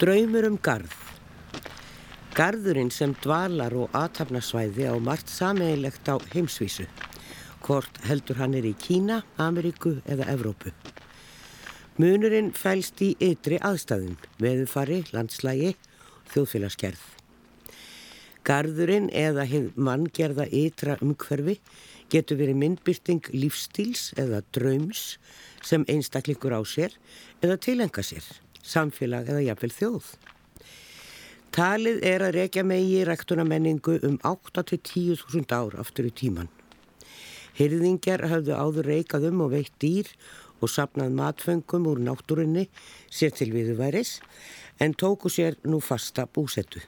Draumur um garð. Garðurinn sem dvalar og aðtapnasvæði á margt sameigilegt á heimsvísu. Hvort heldur hann er í Kína, Ameríku eða Evrópu. Munurinn fælst í ytri aðstæðum, veðufari, landslægi, þjóðfélagsgerð. Garðurinn eða manngerða ytra umhverfi getur verið myndbyrting lífstíls eða draums sem einstaklingur á sér eða tilenga sér, samfélag eða jafnvel þjóð. Talið er að rekja megi ræktuna menningu um 8-10.000 ár aftur í tíman. Hyrðingjar hafðu áður reikað um og veitt dýr og sapnað matfengum úr náttúrunni sér til viðværis en tóku sér nú fasta búsettu.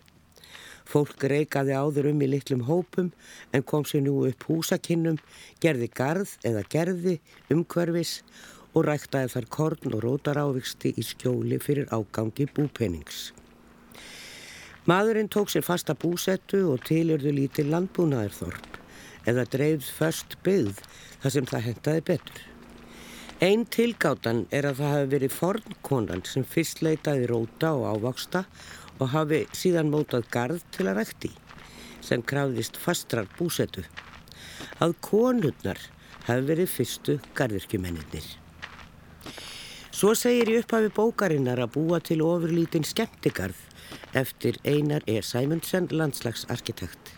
Fólk reikaði áður um í litlum hópum en kom sér nú upp húsakinnum, gerði garð eða gerði umhverfis og ræktaði þar korn og rótaráviksti í skjóli fyrir ágangi búpennings. Maðurinn tók sér fasta búsettu og tilurðu lítið landbúnaðarþorp eða dreifð först byggð þar sem það hentaði betur. Einn tilgáttan er að það hafi verið fornkonan sem fyrst leitaði róta og ávaksta og hafi síðan mótað garð til að rækti sem krafðist fastrar búsetu. Að konurnar hafi verið fyrstu garðirkjumennir. Svo segir í upphafi bókarinnar að búa til ofurlítinn skemmtigarð eftir Einar E. Sæmundsen, landslagsarkitekt.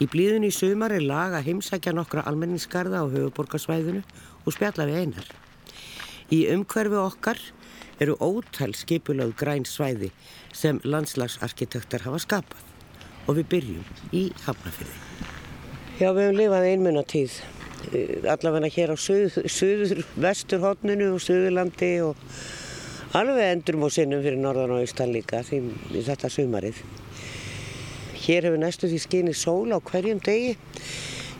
Í blíðun í sumar er lag að heimsækja nokkra almenningsgarða á höfuborgarsvæðinu og spjalla við Einar. Í umhverfi okkar eru ótal skipulög græn svæði sem landslagsarkitektar hafa skapað og við byrjum í Hafnafjörði. Já, við hefum lifað einmunna tíð, allavega hér á söður, söður vesturhóttninu og söðurlandi og alveg endurum og sinnum fyrir norðan og austan líka því þetta sumarið. Hér hefur næstu því skinni sól á hverjum degi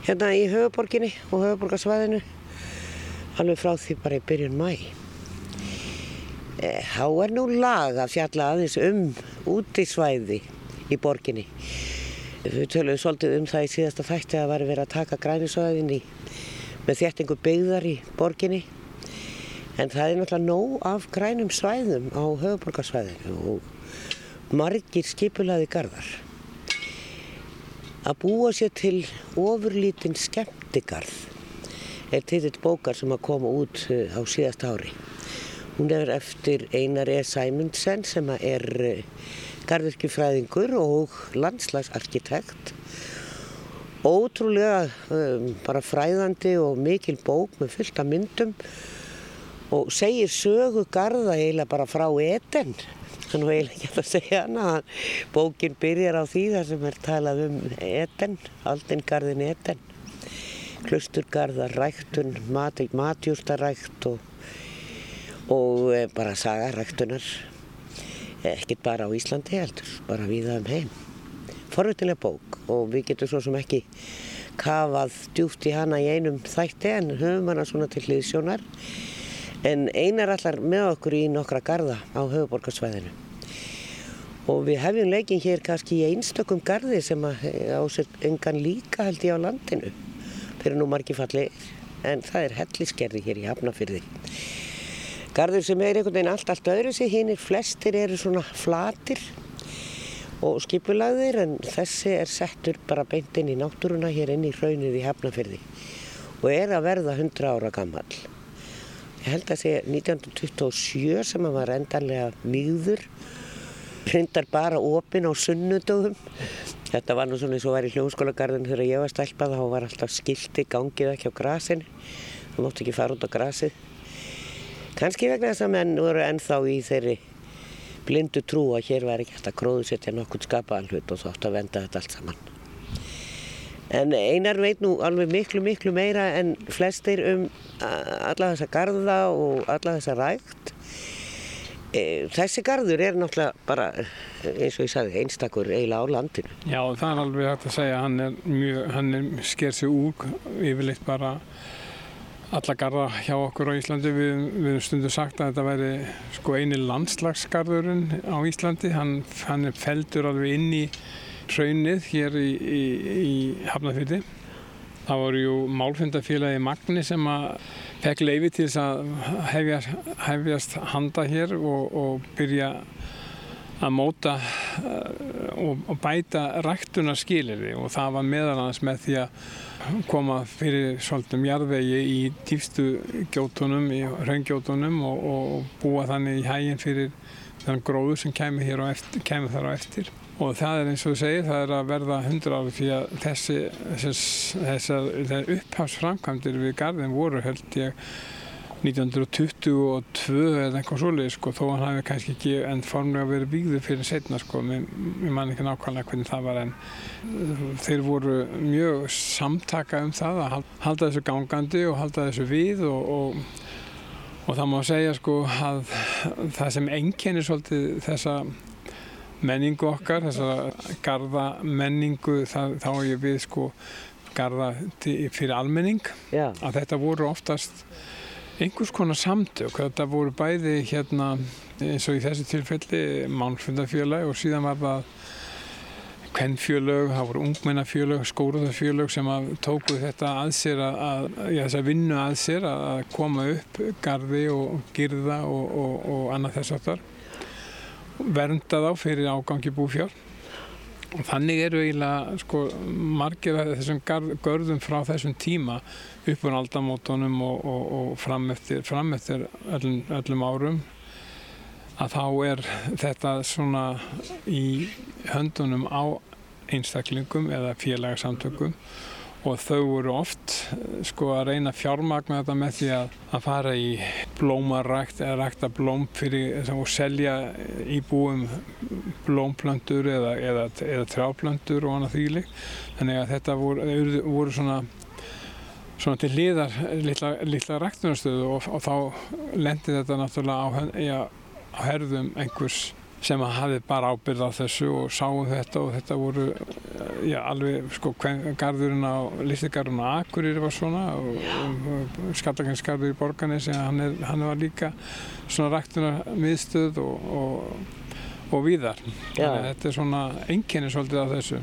hérna í höfuborginni og höfuborgarsvæðinu alveg frá því bara í byrjun mæ. Eh, þá er nú lag að fjalla aðeins um útisvæði í borginni. Við töluðum svolítið um það í síðasta þætti að var verið að taka grænisvæðin í með þéttingu byggðar í borginni. En það er náttúrulega nóg af grænum svæðum á höfuborgarsvæðinu og margir skipulaði gardar. Að búa sér til ofurlítinn skemmtigarð er titill bókar sem að koma út eh, á síðast ári. Hún er eftir Einar E. Sæmundsen sem er garðirkjufræðingur og landslagsarkitekt. Ótrúlega um, bara fræðandi og mikil bók með fullt af myndum og segir sögu garða eiginlega bara frá eten. Þannig að eiginlega ekki að segja hana að bókin byrjar á því þar sem er talað um eten, aldingarðin eten. Klusturgarðar, ræktun, mat, matjúrtarækt og og eh, bara saga ræktunar ekkert bara á Íslandi heldur, bara viða um heim. Forvitilega bók og við getum svo sem ekki kafað djúft í hana í einum þætti en höfum hana svona til hliðsjónar en einar allar með okkur í nokkra garda á höfuborgarsvæðinu. Og við hefjum leikin hér kannski í einstökum gardi sem eh, á sér engan líka held ég á landinu fyrir nú margi falli en það er helliskerði hér í Hafnafyrði. Garður sem er einhvern veginn allt, allt öðru sig, hinn er flestir eru svona flatir og skipulagðir en þessi er settur bara beint inn í náttúruna hér inn í hraunir í Hafnafjörði og er að verða 100 ára gammal. Ég held að sé 1927 sem að var endanlega mýður, hrindar bara opinn á sunnudögum. Þetta var nú svona eins og var í hljómskólagarðin þegar ég var stelpað, þá var alltaf skilti gangið ekki á grasinu, það mótti ekki fara út á grasið. Kanski vegna þess að menn voru ennþá í þeirri blindu trú að hér væri ekki hægt að gróðsetja nokkur skapaðan hlut og þótt að venda þetta allt saman. En einar veit nú alveg miklu, miklu meira en flestir um alla þessa garda og alla þessa rægt. E, þessi gardur er náttúrulega bara, eins og ég sagði, einstakur eiginlega á landinu. Já, það er alveg hægt að segja, hann hann er sker sig úr yfirleitt bara alla garda hjá okkur á Íslandi. Við, hefum stundu sagt að þetta væri sko eini landslagsgarðurinn á Íslandi. Hann, hann er feldur alveg inn í hraunið hér í, í, í Hafnarfjöldi. Það voru jú málfundafélagi Magni sem að fekk leifi til þess að hefjast, hefjast handa hér og, og byrja að móta uh, og, og bæta ræktunarskiliri og það var meðalans með því að koma fyrir svolítum jarðvegi í dýfstu gjótunum, í raungjótunum og, og búa þannig í hæginn fyrir þann gróðu sem kemur, eftir, kemur þar á eftir. Og það er eins og þú segir, það er að verða hundra ári fyrir að þessi, þessar upphafsframkvæmdir við gardin voru held ég 1922 eða eitthvað svolítið sko, þó hann hafi kannski ekki enn formlega verið byggðu fyrir setna sko, mér man ekki nákvæmlega hvernig það var en uh, þeir voru mjög samtaka um það að halda þessu gangandi og halda þessu við og, og, og það má segja sko að það sem enkenir svolítið þessa menningu okkar, þessa garda menningu, þá er ég við sko garda fyrir almenning, Já. að þetta voru oftast einhvers konar samtök. Þetta voru bæði hérna eins og í þessi tilfelli málfundafjöla og síðan var það kvennfjölög, það voru ungmennafjölög, skóruðarfjölög sem tóku þetta að sér að, að já, þess að vinna að sér að koma upp gardi og girða og, og, og annað þess aftar. Vernda þá fyrir ágangi búfjár. Og þannig eru eiginlega sko, margir af þessum görðum frá þessum tíma upp á aldamótonum og, og, og fram eftir, fram eftir öllum, öllum árum að þá er þetta svona í höndunum á einstaklingum eða félagsamtökum og þau voru oft sko að reyna fjármagna þetta með því að, að fara í blómarækt eða rækta blóm fyrir og selja íbúum blómplöndur eða, eða, eða trjáplöndur og annað þýli þannig að þetta voru, voru svona svona til liðar litla, litla ræktunarstöðu og, og þá lendi þetta náttúrulega á, ja, á herðum einhvers sem hafi bara ábyrð á þessu og sáu þetta og þetta voru já, alveg sko garðurinn á listigarðurinn á Akureyri var svona og, skallakansgarður í borganis hann, er, hann var líka svona ræktunar miðstöð og, og, og víðar. Að þetta er svona enginni svolítið af þessu.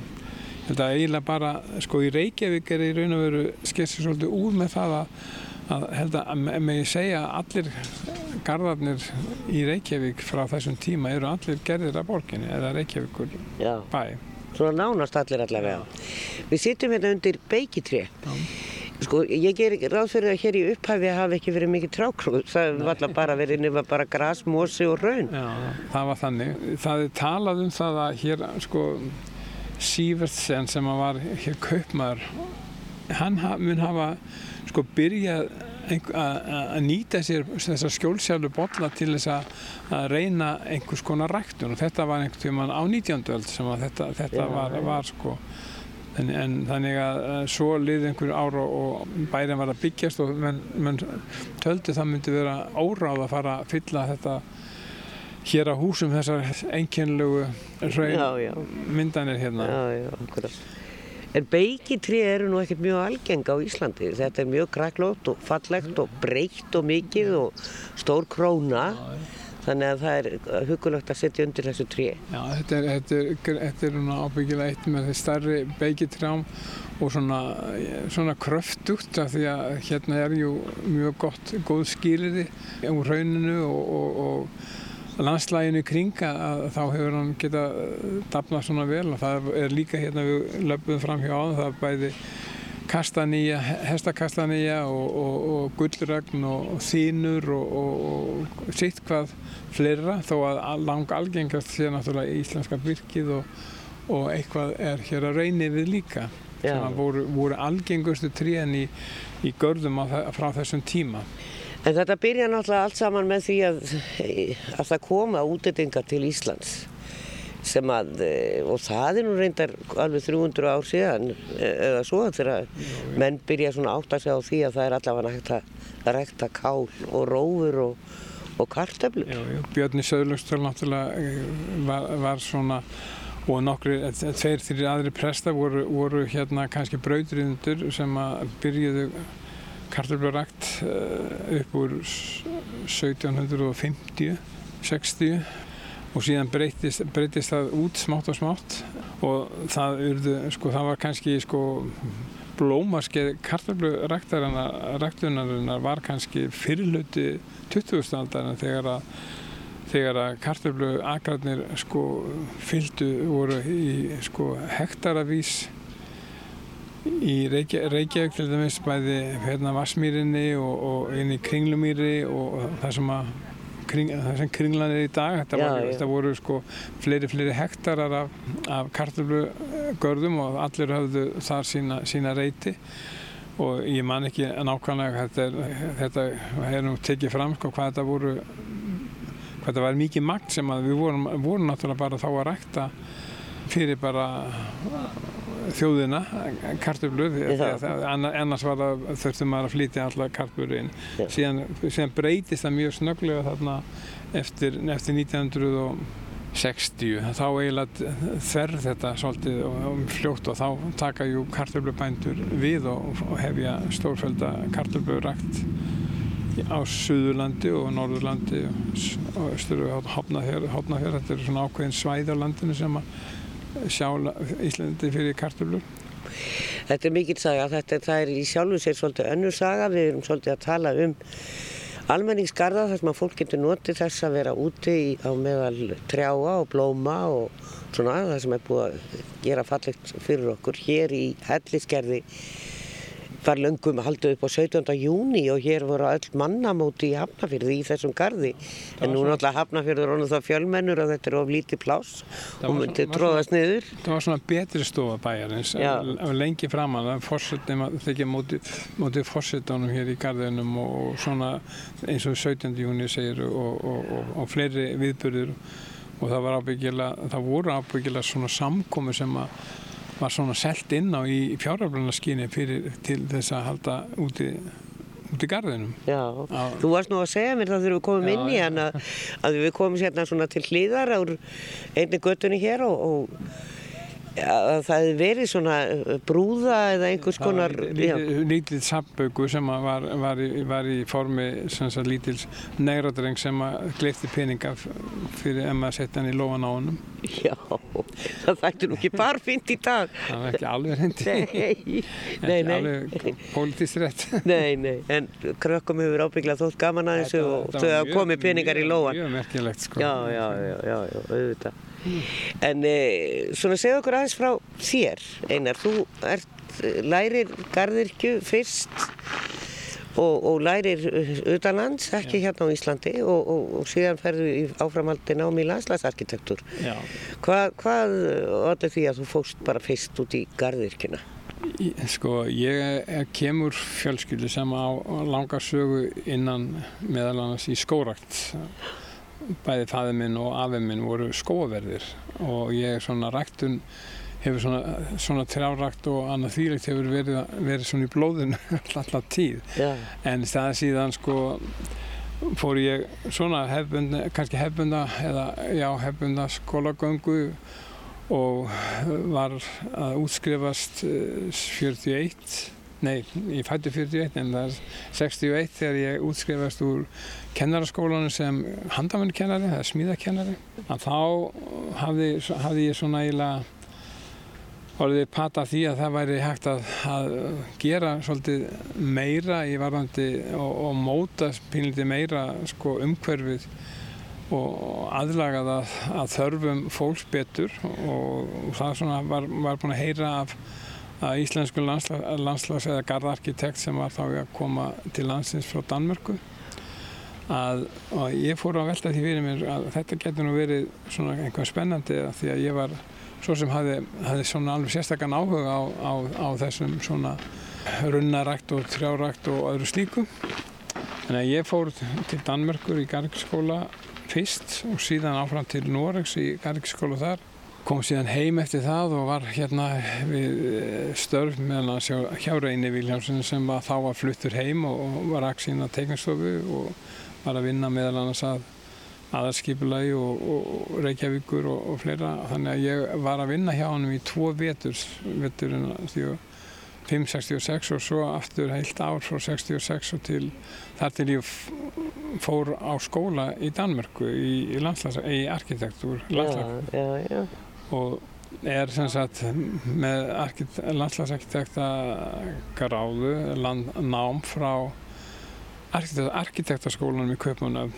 Þetta er eiginlega bara, sko í Reykjavík er í raun og veru skessið svolítið úr með það að, að held að með ég segja að allir gardarnir í Reykjavík frá þessum tíma eru allir gerðir af borginni eða Reykjavíkur Já. bæ. Svona nánast allir allavega. Við sittum hérna undir beikitri. Sko ég ger ráð fyrir að hér í upphæfi hafi ekki verið mikið trákróð. Það var alltaf bara verið nefna bara gras, mósi og raun. Já, það var þannig. Það er talað um það að hér sko Sývertsen sem var hér kaupmaður hann mun hafa sko byrjað að nýta sér þessar skjólsjálfu botla til þess að reyna einhvers konar ræktun og þetta var einhvern tíma á 19. öld sem þetta, þetta var, var sko en, en þannig að svo liði einhver ára og bærin var að byggjast og menn men töldi það myndi vera óráð að fara að fylla þetta hér á húsum þessar einkennlegu myndanir hérna. Já, já, akkurat. En beigitrið eru nú ekkert mjög algeng á Íslandi. Þetta er mjög kræklót og fallegt og breytt og mikið og stór króna. Þannig að það er hugulegt að setja undir þessu tré. Já, þetta er, þetta er, þetta er ábyggilega eitt með því starri beigitrjám og svona, svona kröftugt af því að hérna er jú mjög gott, góð skýriði úr rauninu og, og, og landslæginu kring að þá hefur hann getað eh, dafnað svona vel. Og það er líka hérna við löpum fram hjá áðan það er bæði kastanýja, hestakastanýja og, og, og gullrögn og, og þínur og sitt hvað fleira. Þó að lang algengast sé náttúrulega íslenska virkið og eitthvað er hér að reyni við líka. Sem voru, voru algengustu tríðan í, í görðum frá þessum tíma En þetta byrja náttúrulega allt saman með því að, að það koma útendingar til Íslands sem að, eh, og það er nú reyndar alveg 300 ár síðan eða svo þegar menn byrja svona átt að segja á því að það er allavega hægt að rekta kál og rófur og, og já, Björni Söðlustöl náttúrulega eh, var, var svona og nokkru, tveir, þrjir aðri presta voru, voru hérna kannski brauðriðundur sem að byrjuðu kartöflurækt eh, upp úr 1750, 60 og síðan breytist, breytist það út smátt og smátt og það, urðu, sko, það var kannski sko, blómaskeið kartöfluræktarinnar var kannski fyrirluti 20. aldar þegar að þegar að kartöflu agrarnir sko fylgdu voru í sko hektaravís í Reykja, Reykjavík til dæmis bæði hérna Vassmýrinni og, og inn í Kringlumýri og það sem að kring, það sem kringlan er í dag þetta, Já, var, þetta voru sko fleiri fleiri hektarar af, af kartöflugörðum og allir höfðu þar sína, sína reyti og ég man ekki nákvæmlega þetta, er, þetta er nú tekið fram sko, hvað þetta voru hvað þetta var mikið magt sem að við vorum, vorum náttúrulega bara þá að rækta fyrir bara þjóðina, kartöflur Já. annars þurftum maður að flytja alla kartöflur inn. Síðan, síðan breytist það mjög snögglega þarna eftir, eftir 1960 þá eiginlega þverr þetta svolítið og, og fljótt og þá taka jú kartöflubændur við og, og hefja stórfælda kartöflurakt á Suðurlandi og Norðurlandi og Östur og Hopnafjörð þetta er svona ákveðin svæði á landinu sem að sjá Íslandi fyrir kartöflur? Þetta er mikill saga, þetta er, er í sjálfu sér svolítið önnur saga, við erum svolítið að tala um almenningsgarða þar sem að fólk getur notið þess að vera úti í, á meðal trjáa og blóma og svona það sem er búið að gera fallegt fyrir okkur hér í helliskerði var löngum haldið upp á 17. júni og hér voru öll mannamóti í Hafnafjörði í þessum garði en nú náttúrulega Hafnafjörður er það fjölmennur og þetta er of lítið pláss Það og var myndi svo- var tróðast niður Það var svona betri stofa bæjarins og lengi framan að þykja móti, móti fórsetunum hér í garðinum og svona eins og 17. júni segir og, og, og, og fleiri viðbyrður og það var ábyggilega, það voru ábyggilega svona samkomi sem að var svona selt inn á í fjáröflunarskynni fyrir til þess að halda úti, úti í garðinum. Já, Já. þú varst nú að segja mér það þegar við komum Já, inn í hann að, að við komum sérna svona til hlýðar á einni göttunni hér og, og að það hefði verið svona uh, brúða eða einhvers konar Það lítið, lítið sabbauku sem að var, var, í, var í formi lítils negradreng sem að gleifti peninga fyrir ef maður setja hann í lóan á honum. já, það þætti nú ekki bara fint í dag Það var ekki alveg nei, ekki nei alveg pólitist rétt. Nei, nei, en krökkum hefur ábygglega þótt gaman að þessu og þau hafa komið peningar í lóan Mjög merkilegt sko. Já, já, já, auðvitað. En e, svona segja okkur aðeins frá þér, Einar. Þú ert, eh, lærir garðirkju fyrst og, og lærir eh, utanlands, ekki hérna á Íslandi og, og, og síðan ferðu í áframhaldi nám í landslagsarkitektur. Já. Hvað, hvað allir því að þú fóst bara fyrst út í garðirkjuna? Í- Sko, ég er- kemur fjölskyldu sem á langa sögu innan meðal annars í skórakt. Bæði fæði minn og afi minn voru skóaverðir og ég er svona ræktun, hefur svona, svona trjárakt og annað þýrlegt hefur verið, verið svona í blóðinu alltaf tíð. Já, En það síðan sko fór ég svona hefbunda, kannski hefbunda eða já hefbunda skólagöngu og var að útskrifast eh, 41, nei ég fætti 41 en það er 61 þegar ég útskrifast úr kennaraskólanum sem handamennukennari eða smíðakennari að þá hafði, hafði ég svona eiginlega orðið pata því að það væri hægt að, að gera svolítið meira í varðandi og, og móta pínlítið meira sko, umhverfið og aðlagað að, að þörfum fólks betur. Og, og það var, var búin að heyra af að íslensku landslags, landslags eða garðarkitekt sem var þá að koma til landsins frá Danmörku. Að ég fór að velta því fyrir mér að þetta getur nú verið svona einhver spennandi því að ég var svo sem hafði, hafði svona alveg sérstakann áhuga á, á, á þessum svona runnarækt og trjárækt og öðru slíku. Þannig að ég fór til Danmörkur í Garriksskóla fyrst og síðan áfram til Noregs í Garriksskóla þar. Kom síðan heim eftir það og var hérna við eh, störf meðan að sjá hjá Reyni Viljámsson sem að þá var fluttur heim og, var aks sína teiknastofu og var að vinna meðal annars að aðarskipulagi og, og, Reykjavíkur og, og fleira. Þannig að ég var að vinna hjá hann í tvo vetur, veturinn því að 566 og svo aftur heilt ár frá 66 og til þar til ég fór á skóla í Danmörku í, í, landslags, í arkitektúr landslag, já, já, já. og er sem sagt með arkit, landslagsarkitekta gráðu land, nám frá arkitektaskólanum í Kaupanöfn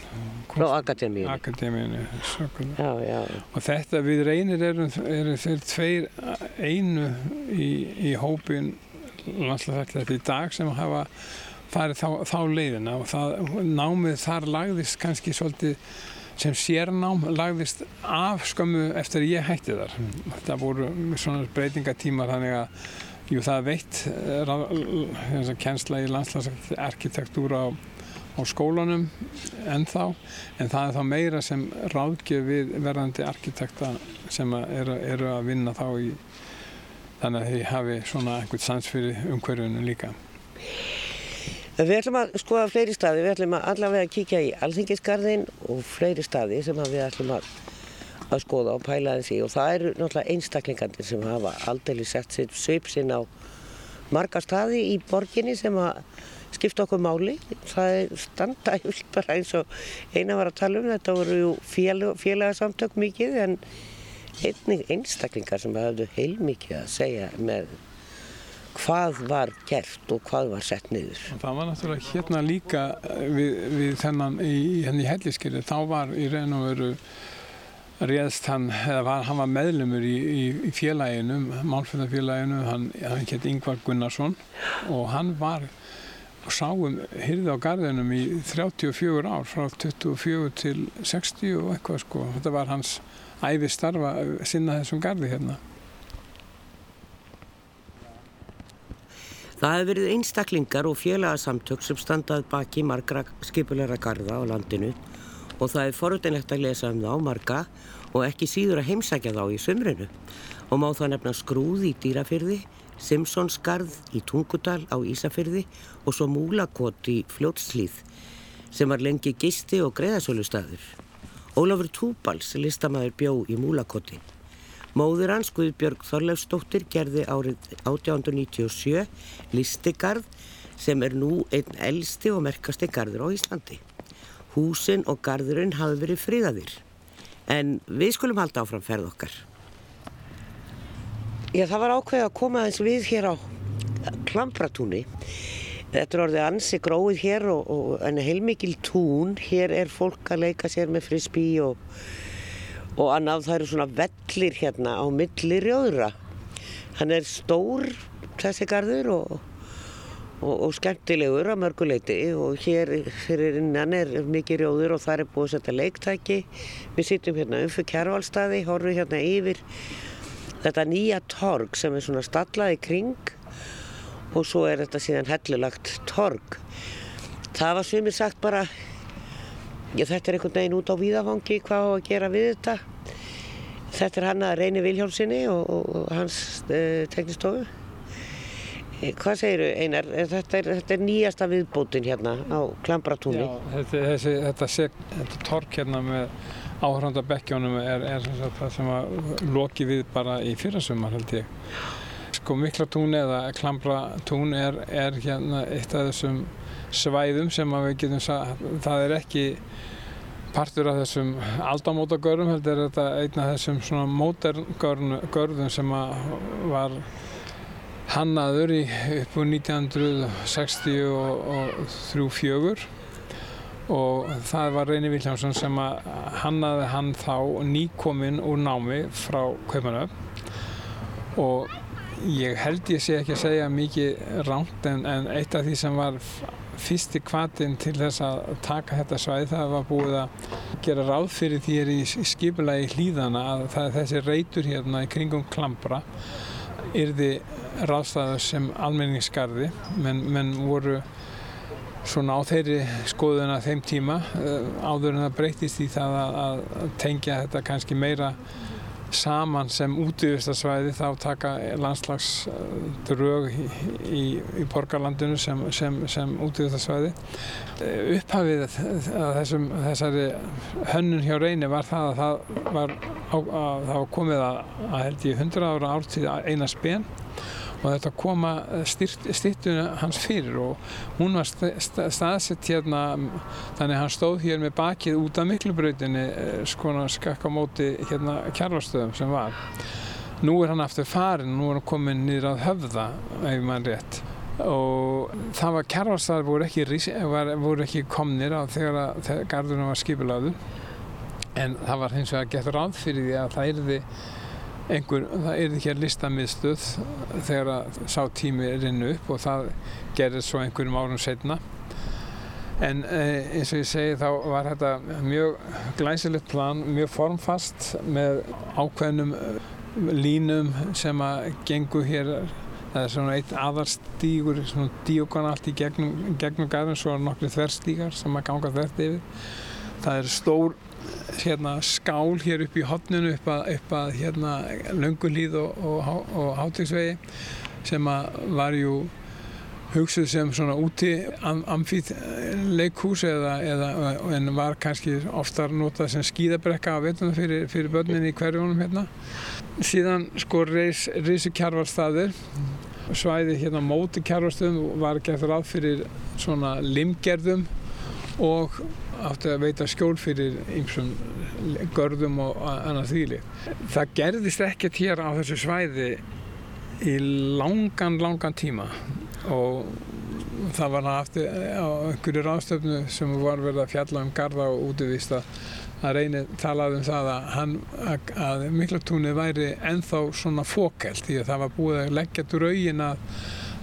frá akademíinu akademíinu já, já. og þetta við reynir erum, erum þeir tveir einu í, í hópin landslagsættilegt í dag sem hafa farið þá, þá leiðina og það, námið þar lagðist kannski svolítið sem sérnám lagðist af skömmu eftir ég hætti þar. Þetta voru svona breytingatímar þannig að jú, það veitt uh, kjensla í landslagsarkitektúra á, á skólanum ennþá en það er þá meira sem ráðgjöf við verðandi arkitekta sem eru, eru að vinna þá í þannig að þið hafi svona einhvert sans fyrir umhverjunum líka. Við ætlum að skoða fleiri staði, við ætlum að allavega að kíkja í Alþingisgarðin og fleiri staði sem við ætlum að, að skoða og pæla þessi og það eru náttúrulega einstaklingandir sem hafa aldrei sett sitt svip sinn á marga staði í borginni sem að skipta okkur máli. Það er standægult bara eins og eina var að tala um þetta voru jú félagsamtök mikið en einnig einstaklingar sem hafðu heilmikið að segja með hvað var gert og hvað var sett niður. Það var náttúrulega hérna líka eh, við, við þennan í, í helliskeri, þá var í raun og veru réðst hann, eða var, hann var meðlumur í, í, í félaginu, málfjöldafélaginu, hann, hann hétt Yngvar Gunnarsson og hann var og sáum hyrði á gardinum í 34 ár, frá 24 til 60 og eitthvað sko, þetta var hans æfi starfa sinna þessum gardi hérna. Það hefur verið einstaklingar og félagsamtök sem standað baki margra skipulegra garda á landinu og það er forðunlegt að lesa um þá marga og ekki síður að heimsækja þá í sömrinu og má það nefna skrúð í dýrafyrði, Simpsonsgarð í Tungudal á Ísafyrði og svo Múlakot í Fljótslíð sem var lengi gisti og greiðasölu staður. Ólafur Túbals listamæður bjó í Múlakoti. Móður hans, Guðbjörg Þorleifsdóttir, gerði árið 1897 listigarð sem er nú einn elsti og merkasti garður á Íslandi. Húsin og garðurinn hafi verið friðaðir. En við skulum halda áfram ferð okkar. Já, það var ákveð að koma eins við hér á Klampratúni. Þetta er orðið ansi gróið hér og, og en heilmikil tún. Hér er fólk að leika sér með frisbee og og annað það eru svona vellir hérna á milli rjóðra. Hann er stór þessi garður og, og, og skemmtilegur að mörguleiti og hér fyrir innan er mikið rjóður og það er búið að setja leiktæki. Við sittum hérna um fyrir kjærvalstaði, horfum hérna yfir þetta nýja torg sem er svona stallaði kring og svo er þetta síðan hellulagt torg. Það var svimir sagt bara Já, þetta er einhvern veginn út á víðafangi hvað á að gera við þetta. Þetta er hann að reyni Vilhjálfsinni og, og hans uh, teknistofu. Hvað segir þau Einar? Þetta er, þetta er nýjasta viðbótin hérna á Klambratúni. Já, þetta, þessi, þetta, þetta tork hérna með áhrandabekkjónum er, er það sem að loki við bara í fyrrasumar held ég. Sko Miklatún eða Klambratún er, er hérna eitt af þessum svæðum sem við getum sagt, það er ekki partur af þessum aldamótagörðum, þetta er þetta einn af þessum svona mótergörðum sem var hannaður í upp úr 1963-64 og það var Reyni Viljámsson sem hannaði hann þá nýkominn úr námi frá Kaupanöf og ég held ég sé ekki að segja mikið ránt en, en eitt af því sem var fyrsti kvatinn til þess að taka þetta svæð það var búið að gera ráð fyrir því er í skipulagi hlýðana að þessi reytur hérna í kringum Klambra yrði ráðstæður sem almenningsgarði menn, menn voru svona á þeirri skoðuna þeim tíma eh, áður en það breytist í það að, að tengja þetta kannski meira saman sem útíðustarsvæði þá taka landslagsdrög í, í, í borgarlandinu sem, sem, sem útíðustarsvæði. Upphafið að þessum, þessari hönnun hjá reyni var það að það var, á, að, það var komið að, að held ég 100 ára ártíð eina spen og þetta koma stýttuna hans fyrir og hún var staðsett hérna þannig að hann stóð hér með bakið út af miklubrautinni eh, skona skakka móti hérna kjarlastöðum sem var. Nú er hann aftur farin, nú er hann komin nýra að höfða ef mann rétt. Og það var kjærvarsstaðar voru ekki, var, voru ekki komnir á þegar, þegar gardunum var skipulaður en það var hins vegar gett ráð fyrir því að það erði einhver, það erði hér listamiðstöð þegar sá tími rinnu upp og það gerði svo einhverjum árum setna en eh, eins og ég segi þá var þetta mjög glæsilegt plan, mjög formfast með ákveðnum línum sem að gengu hér. Það er svona eitt aðarstígur svona díokan allt í gegnum, gegnum garðin svo er nokkru þverstígar sem að ganga þvert yfir. Það er stór hérna, skál hér upp í hotninu upp að, upp að hérna, löngulíð og, og, og hátegsvegi sem var jú hugsuð sem svona úti amfít leikhús eða, eða, en var kannski oftar notað sem skýðabrekka á vetunum fyrir, fyrir börninni í hverjónum hérna. Síðan sko reys, reysi kjarvarstaðir, svæði hérna móti kjarvarstöðum var gert ráð fyrir svona limgerðum og átti að veita skjól fyrir einsum görðum og annað þýli. Það gerðist ekkert hér á þessu svæði í langan, langan tíma og það var aftur á einhverju ráðstöfnu sem var verið að fjalla um garda og útivist að reyni talaði um það að, hann, að, að Miklatúni væri enþá svona fókælt því að það var búið að leggja draugin að,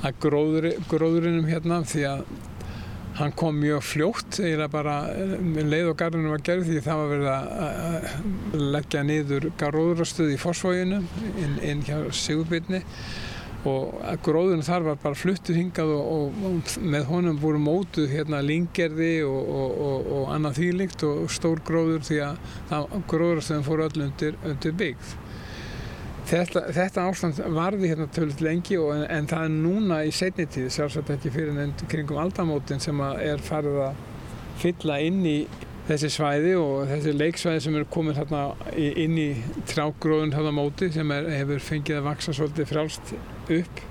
að gróður, gróðurinnum hérna því að hann kom mjög fljótt eða bara leið og garðinu var gerð því það var verið að leggja niður gróðurastöð í fósfóginu inn, inn hjá Sigurbyrni og gróðun þar var bara fluttuð hingað og, og, og með honum voru mótuð hérna lingerði og, og annað þýlikt og stór gróður því að gróðurstöðum fóru öll undir, undir byggð. Þetta, þetta ástand varði hérna tölvöld lengi en, en það er núna í setni tíð, sjálfsagt ekki fyrir enn kringum aldamótin sem er farið að fylla inn í þessi svæði og þessi leiksvæði sem eru komið hérna inn í trágróðun hérna móti sem er, hefur fengið að vaksa svolítið frjálst upp.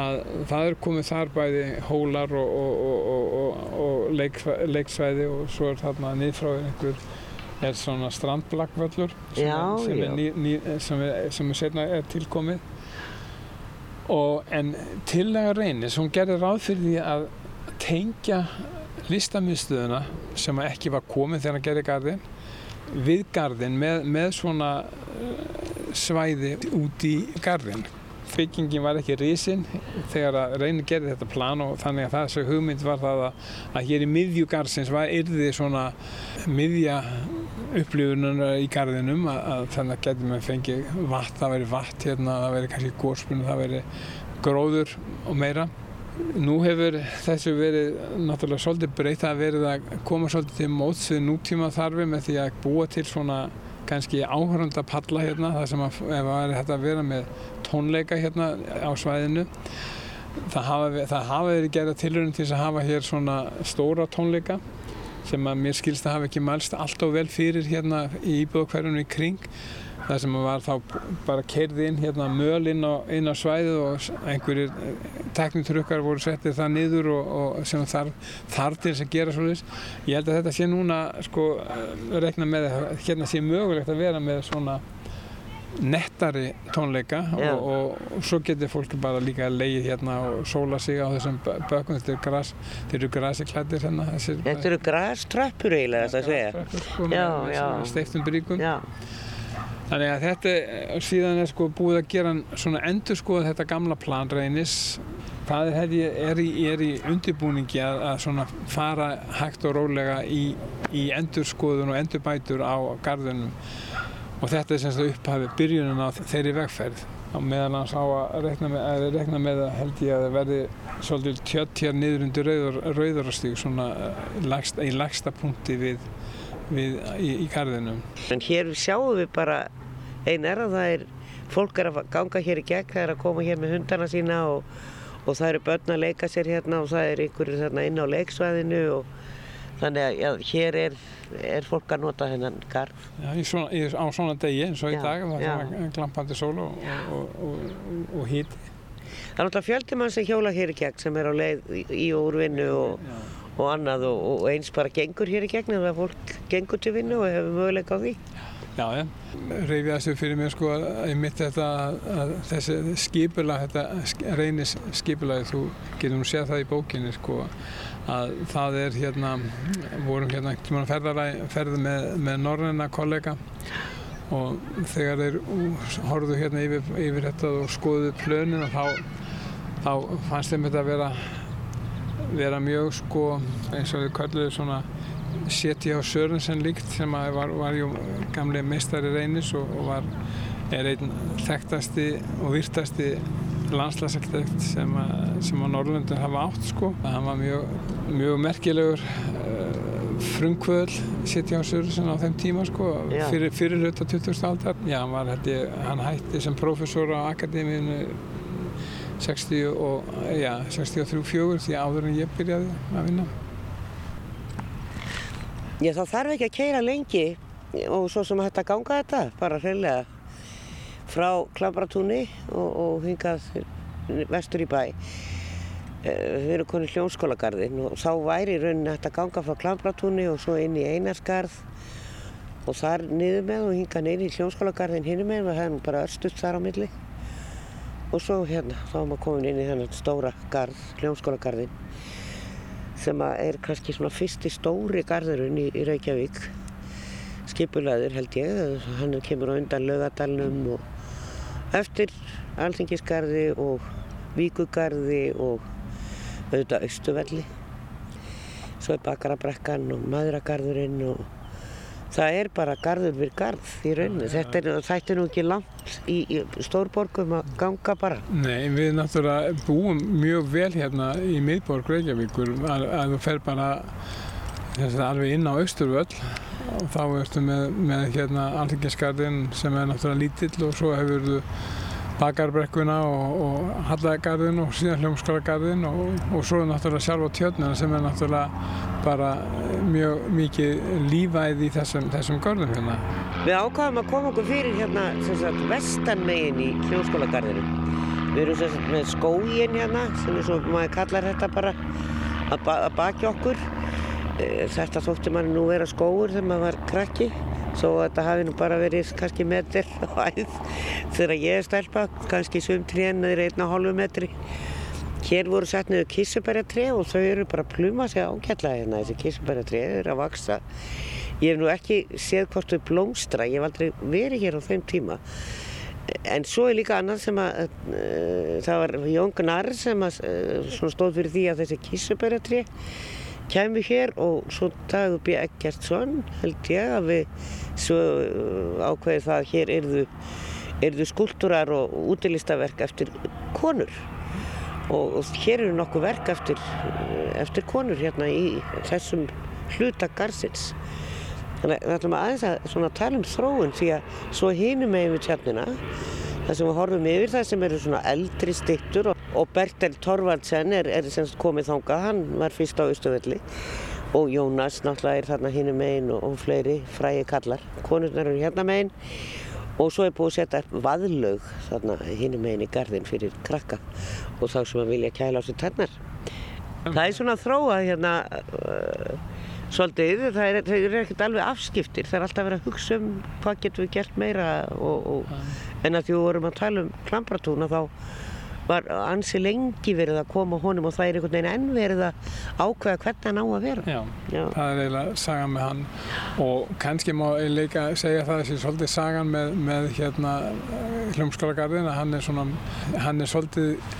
Að það er komið þar bæði hólar og, og, og, og leik, leiksvæði og svo er þarna niðfráðið einhver er svona strandblagvöllur sem, sem, sem, sem er, er setna er tilkomið. En tillega reynir sem gerir ráð fyrir því að tengja listamiðstöðuna sem ekki var komið þegar hann gerði gardin við gardin með, með svona svæði út í gardin byggingin var ekki risinn þegar reynir gerði þetta plan og þannig að þessu hugmynd var það að, að hér í miðjugarsins var yrði svona miðja upplifunar í gardinum að, að þannig að getur maður fengið vatn, það veri vatn hérna, það veri kannski góðspunni, það veri gróður og meira. Nú hefur þessu verið náttúrulega svolítið breytt að verið að koma svolítið til móts við nútíma þarfi með því að búa til svona kannski áhörunda palla hérna þar sem að ef að vera með tónleika hérna á svæðinu. Það hafa, það hafa verið gerða tilröðin til að hafa hér svona stóra tónleika sem að mér skilst að hafa ekki mælst alltaf vel fyrir hérna í íbúðakverjunum í kring það sem var þá bara kerði inn hérna möl inn á, inn á svæðið og einhverjir teknitrukkar voru settið það niður og, og sem þar, þar til þess að gera svolítið. Ég held að þetta sé núna sko rekna með að hérna sé mögulegt að vera með svona nettari tónleika og, og, og svo getur fólki bara líka að leiði hérna og sóla sig á þessum bökum. Þetta eru græs, þetta eru græsiklættir hérna Þetta eru græströppur eiginlega þetta að segja. Græströppur með steiftum bríkum. Já. Þannig að þetta síðan er sko búið að gera svona endur sko þetta gamla plan reynis. Það er, er, í, er í undirbúningi að, að svona fara hægt og rólega í, í endurskoðun og endurbætur á gardunum og þetta er semst að upphafi byrjunin á þeirri vegferð. Og meðan hans á að rekna með að, rekna með að held ég að það verði svolítið tjött hér niður undir rauðarastík svona lagst, í lagsta punkti við, við í, í gardinum. En hér sjáum við bara einn er að það er fólk er að ganga hér í gegn, það er að koma hér með hundana sína og, og það eru börn að leika sér hérna og það er einhverju þarna inn á leiksvæðinu og þannig að já, hér er, er fólk að nota hennan garð. Já, svona, á svona degi eins og í dag, það er glampandi sól og, og, og hýti. Það er náttúrulega fjöldimann sem hjóla hér í gegn sem er á leið í og úr vinnu og annað og eins bara gengur hér í gegn eða fólk gengur til vinnu og hefur möguleika á því. Reyfið þessu fyrir mér sko að mitt þetta að þessi skipulag, þetta reynis skipulagi, þú getur nú séð það í bókinni sko að það er hérna, vorum hérna ekkert mann ferði með, með norræna kollega og þegar þeir horfðu hérna yfir, yfir þetta og skoðuðu plönin og þá, þá fannst þeim þetta að vera, vera mjög sko eins og við kalluðum svona Séti á Sörensen líkt sem var, var gamlega meistari reynis og, og var, er einn þekktasti og virtasti landslagsarkitekt sem, sem á Norrlundin hafa átt sko. Það var mjög, mjög merkilegur uh, frumkvöðl Séti á Sörensen á þeim tíma sko, fyrir, fyrir hluta 20. aldar. Já, hann, var, hætti, hann hætti sem professor á Akademíinu 63-64 því áður en ég byrjaði að vinna. Já, þá þarf ekki að keira lengi og svo sem hægt að ganga þetta, bara hreinlega frá Klambratúni og, og hingað vestur í bæ. Við erum konið hljónskólagarðin og þá væri í rauninni hægt að ganga frá Klambratúni og svo inn í Einarsgarð og þar niður með og hingað neyri í hljónskólagarðin hinnum með og það er bara örstuðt þar á milli. Og svo hérna, þá er maður komin inn í þennan stóra garð, hljónskólagarðin sem er kannski svona fyrsti stóri garðurinn í, í Reykjavík. Skipulaður held ég hann kemur á undan laugadalnum og eftir alþingisgarði og víkugarði og auðvitað austuvelli svo er bakarabrekkan og maðuragarðurinn og það er bara garður við garð í rauninni. Þetta er, er nú ekki langt í, í stórborgum að ganga bara. Nei, við náttúrulega búum mjög vel hérna í miðborg Reykjavíkur að, að þú fer bara alveg inn á Östurvöll og þá ertu með, með hérna Alþingisgarðin sem er náttúrulega lítill og svo hefur þú bakarbrekkuna og, og Hallagarðin og síðan hljómskólagarðin og, og svo náttúrulega sjálf á tjörnuna sem er náttúrulega bara mjög mikið lífæð í þessum, þessum garðum hérna. Við ákvaðum að koma okkur fyrir hérna sagt, vestanmegin í hljómskólagarðinu. Við erum sagt, með skógin hérna sem er svo, maður kallar þetta bara að, ba að baki okkur. Eh, þetta þótti mann nú vera skóur þegar maður var krakki svo þetta hafi nú bara verið kannski metr á æð þegar ég er stelpa, kannski sum trén eða einna hálfu metri. Hér voru sett niður kísubæratré og þau eru bara að pluma sig ágætla hérna, þessi kísubæratré eru að vaksa. Ég hef nú ekki séð hvort þau blómstra, ég hef aldrei verið hér á þeim tíma. En svo er líka annað sem að, uh, það var Jón Gnarr sem að, uh, stóð fyrir því að þessi kísubæratré kæmi hér og svo Dagur B. Eggertsson held ég að við svo ákveði það að hér erðu, erðu skúltúrar og útilistaverk eftir konur og, og hér eru nokkuð verk eftir, eftir konur hérna í þessum hluta garsins þannig að við ætlum aðeins að tala um þróun því að svo hinum með við tjarnina það sem við horfum yfir það sem eru svona eldri stittur og, og Bertel Torvaldsen er, er semst komið þangað, hann var fyrst á Östuvelli og Jónas náttúrulega er þarna hinn megin og, og fleiri frægi kallar, konurnar eru hérna megin og svo er búið að setja vaðlaug þarna hinn megin í gardin fyrir krakka og þá sem að vilja kæla á sér tennar. Það er svona þróað hérna uh, svolítið, það er, það er ekkert alveg afskiptir, það er alltaf verið að hugsa um hvað getum við gert meira og, og, en að því við vorum að tala um Klambratúna þá var ansi lengi verið að koma honum og það er einhvern veginn enn verið að ákveða hvernig hann á að vera. Já, Já. það er eiginlega sagan með hann og kannski má ég líka segja það þessi svolítið sagan með, með hérna hljómskólagarðin að hann er svona, hann er svolítið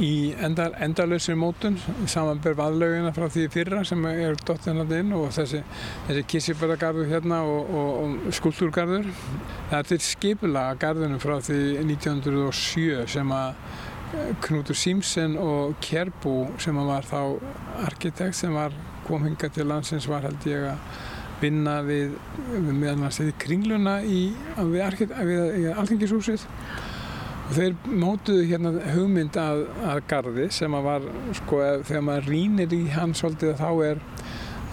í endal, endalösri mótun samanberð vaðlaugina frá því fyrra sem er dottinand inn og þessi, þessi kissibæragarður hérna og, og, og skultúrgarður. Það er til skipulaga garðinu frá því 1907 sem að eh, Knútur Símsen og Kjærbo sem var þá arkitekt sem var kom hinga til landsins var held ég að vinna við, meðan að setja kringluna í, við, við Alþingishúsið og þeir mótuðu hérna hugmynd að, að gardi sem að var sko þegar maður rínir í hann svolítið þá er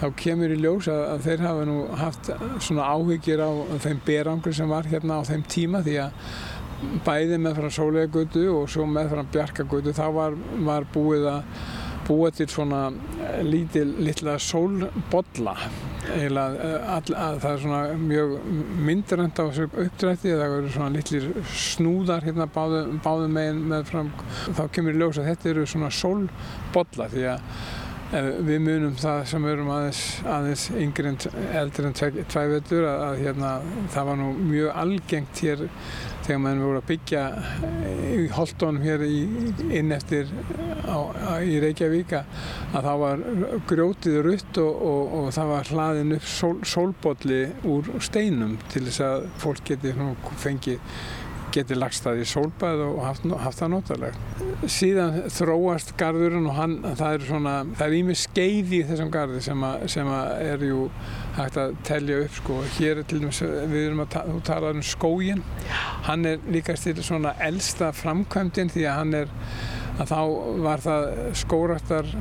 þá kemur í ljós að, að þeir hafa nú haft svona áhyggjur á þeim berangri sem var hérna á þeim tíma því að bæði með frá sólegagötu og svo með frá bjarkagötu þá var, var búið að búa til svona lítil litla sólbolla eiginlega eh, all, að það er svona mjög myndirönd á þessu uppdrætti það eru svona litlir snúðar hérna báðum, báðum meginn með fram þá kemur í ljós að þetta eru svona sólbolla því að við munum það sem erum aðeins, aðeins yngri en eldri en tvæ vettur að, að hérna, það var nú mjög algengt hér þegar maður voru að byggja í Holtónum hér í, inn eftir á, á, í Reykjavík að það var grjótið rutt og, og, og það var hlaðin upp sól, sólbolli úr steinum til þess að fólk geti fengið geti lagst það í sólbæð og haft, haft það notalegt. Síðan þróast gardurinn og hann, það er svona, það er ímið skeið í þessum gardi sem, a, sem a er jú hægt að telja upp sko. Hér er til dæmis, við erum að ta þú talar um skógin, hann er líka til svona elsta framkvæmdinn því að hann er, að þá var það skóraktar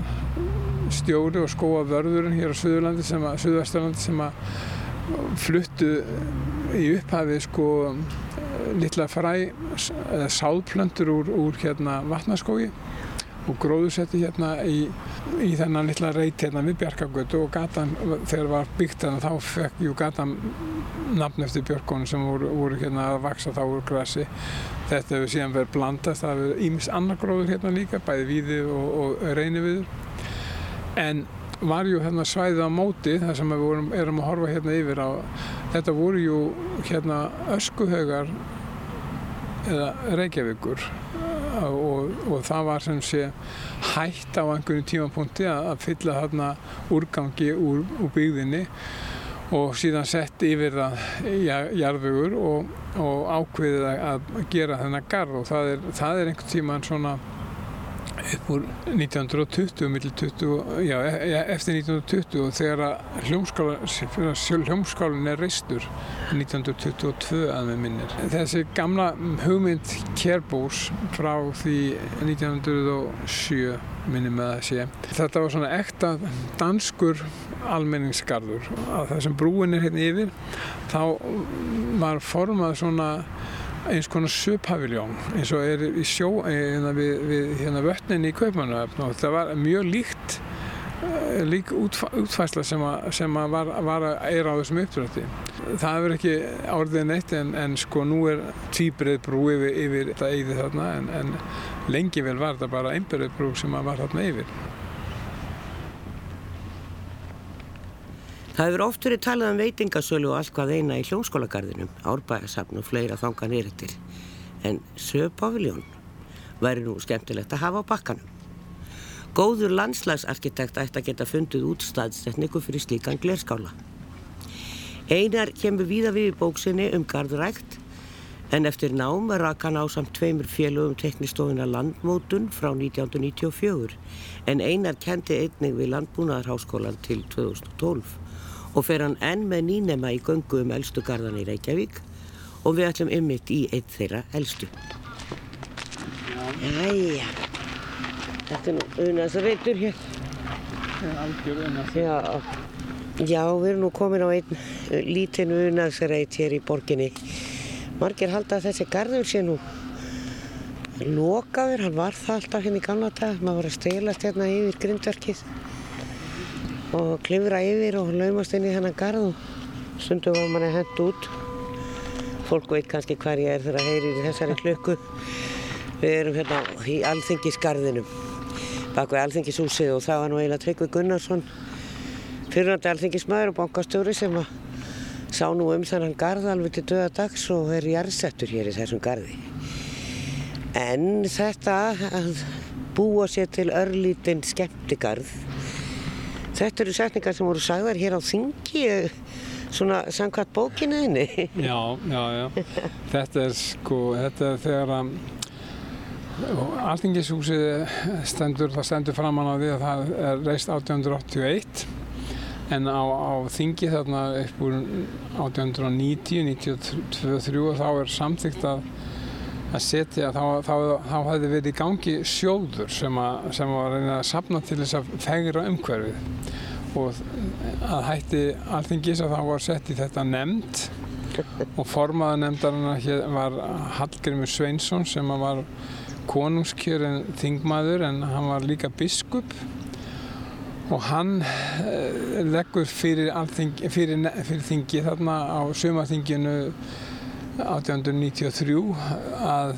stjóri og skóavörðurinn hér á Suðurlandi sem að, Suðvesturlandi sem að fluttu í upphafi sko litla fræ eða sáðplöndur úr, úr hérna vatnaskógi og gróðusetti hérna í, í þennan litla reit hérna við Bjarkagötu og gatan þegar var byggt þannig þá fekk jú gatan nafn eftir björkónu sem voru, voru hérna að vaksa þá úr grassi þetta hefur síðan verið blandast það hefur ímis annar gróður hérna líka bæði víði og, og reyni viður en var ju hérna svæðið á móti þar sem við vorum, erum að horfa hérna yfir á þetta voru ju hérna öskuhaugar eða Reykjavíkur. Og, og það var sem sé hætt á einhvern tímapunkti að fylla þarna úrgangi úr, úr byggðinni og síðan sett yfir það jarðvögur og, og ákveðið að gera þennan garð. Og það er, það er einhvern tíman svona upp úr 1920, 20, já, e, e, eftir 1920 og þegar hljómskálinn er reistur 1922 að með minnir. Þessi gamla hugmynd Kjærbús frá því 1907 minnum með að sé. Þetta var svona ekta danskur almenningsgarður. Að þessum brúin er hérna yfir þá var formað svona eins konar söphaviljón eins og er í sjó hérna við, við hérna vötninni í Kaupmannöfn og það var mjög líkt eh, lík útfæsla sem að, sem að var, var að eira á þessum uppdrætti. Það hefur ekki árðið neitt en, en sko nú er tvíbreið brú yfir, yfir þetta eigði þarna en, en lengi vel var þetta bara einbreið brú sem að var þarna yfir. Það hefur oft verið talað um veitingasölu og allt hvað eina í hljómskólagarðinum, árbæðarsafn og fleira þanga nýrættir. En sögpaviljón væri nú skemmtilegt að hafa á bakkanum. Góður landslagsarkitekt ætti að geta fundið út staðstekniku fyrir slíkan glerskála. Einar kemur víða við í bóksinni um gardrækt en eftir nám rak hann á samt tveimur félögum teknistofina landmótun frá 1994 en Einar kendi einnig við landbúnaðarháskólan til 2012 og fer hann enn með nýnema í göngu um eldstu gardan í Reykjavík og við ætlum ymmit í eitt þeirra eldstu. Jæja, þetta er nú unaðsreitur hér. Það er algjör unaðsreitur. Já, já, við erum nú komin á einn uh, lítinn unaðsreit hér í borginni. Margir halda að þessi garður sé nú lokaður, hann var það alltaf hérna í gamla dag, maður var að stelast hérna yfir grindverkið og klifra yfir og laumast inn í hennar garð og stundum var manni hendt út. Fólk veit kannski hver ég er þegar það heyrir í þessari klukku. Við erum hérna í Alþingisgarðinum, bak við Alþingishúsið og það var nú eiginlega Tryggvi Gunnarsson, fyrirhandi Alþingismæður og bankastjóri sem að sá nú um þennan garð alveg til döðadags og er jarðsettur hér í þessum garði. En þetta að búa sér til örlítinn skemmtigarð Þetta eru setningar sem voru sagðar hér á þingi, svona samkvæmt bókinuðinni. Já, já, já. Þetta er sko, þetta er þegar að Altingishúsið stendur, það stendur framann á því að það er reist 1881 en á, á þingi þarna upp úr 1890, 92-3 og þá er samþygt að að setja, þá, þá, þá hefði verið í gangi sjóður sem að, sem að reyna að sapna til þess að fegra umhverfið. Og að hætti alþingis að þá var sett í þetta nefnd. Og formaða nefndarinnar var Hallgrimur Sveinsson sem var konungskjörinn þingmaður en hann var líka biskup. Og hann uh, leggur fyrir, fyrir, fyrir þingi þarna á sumaþinginu 1893 að,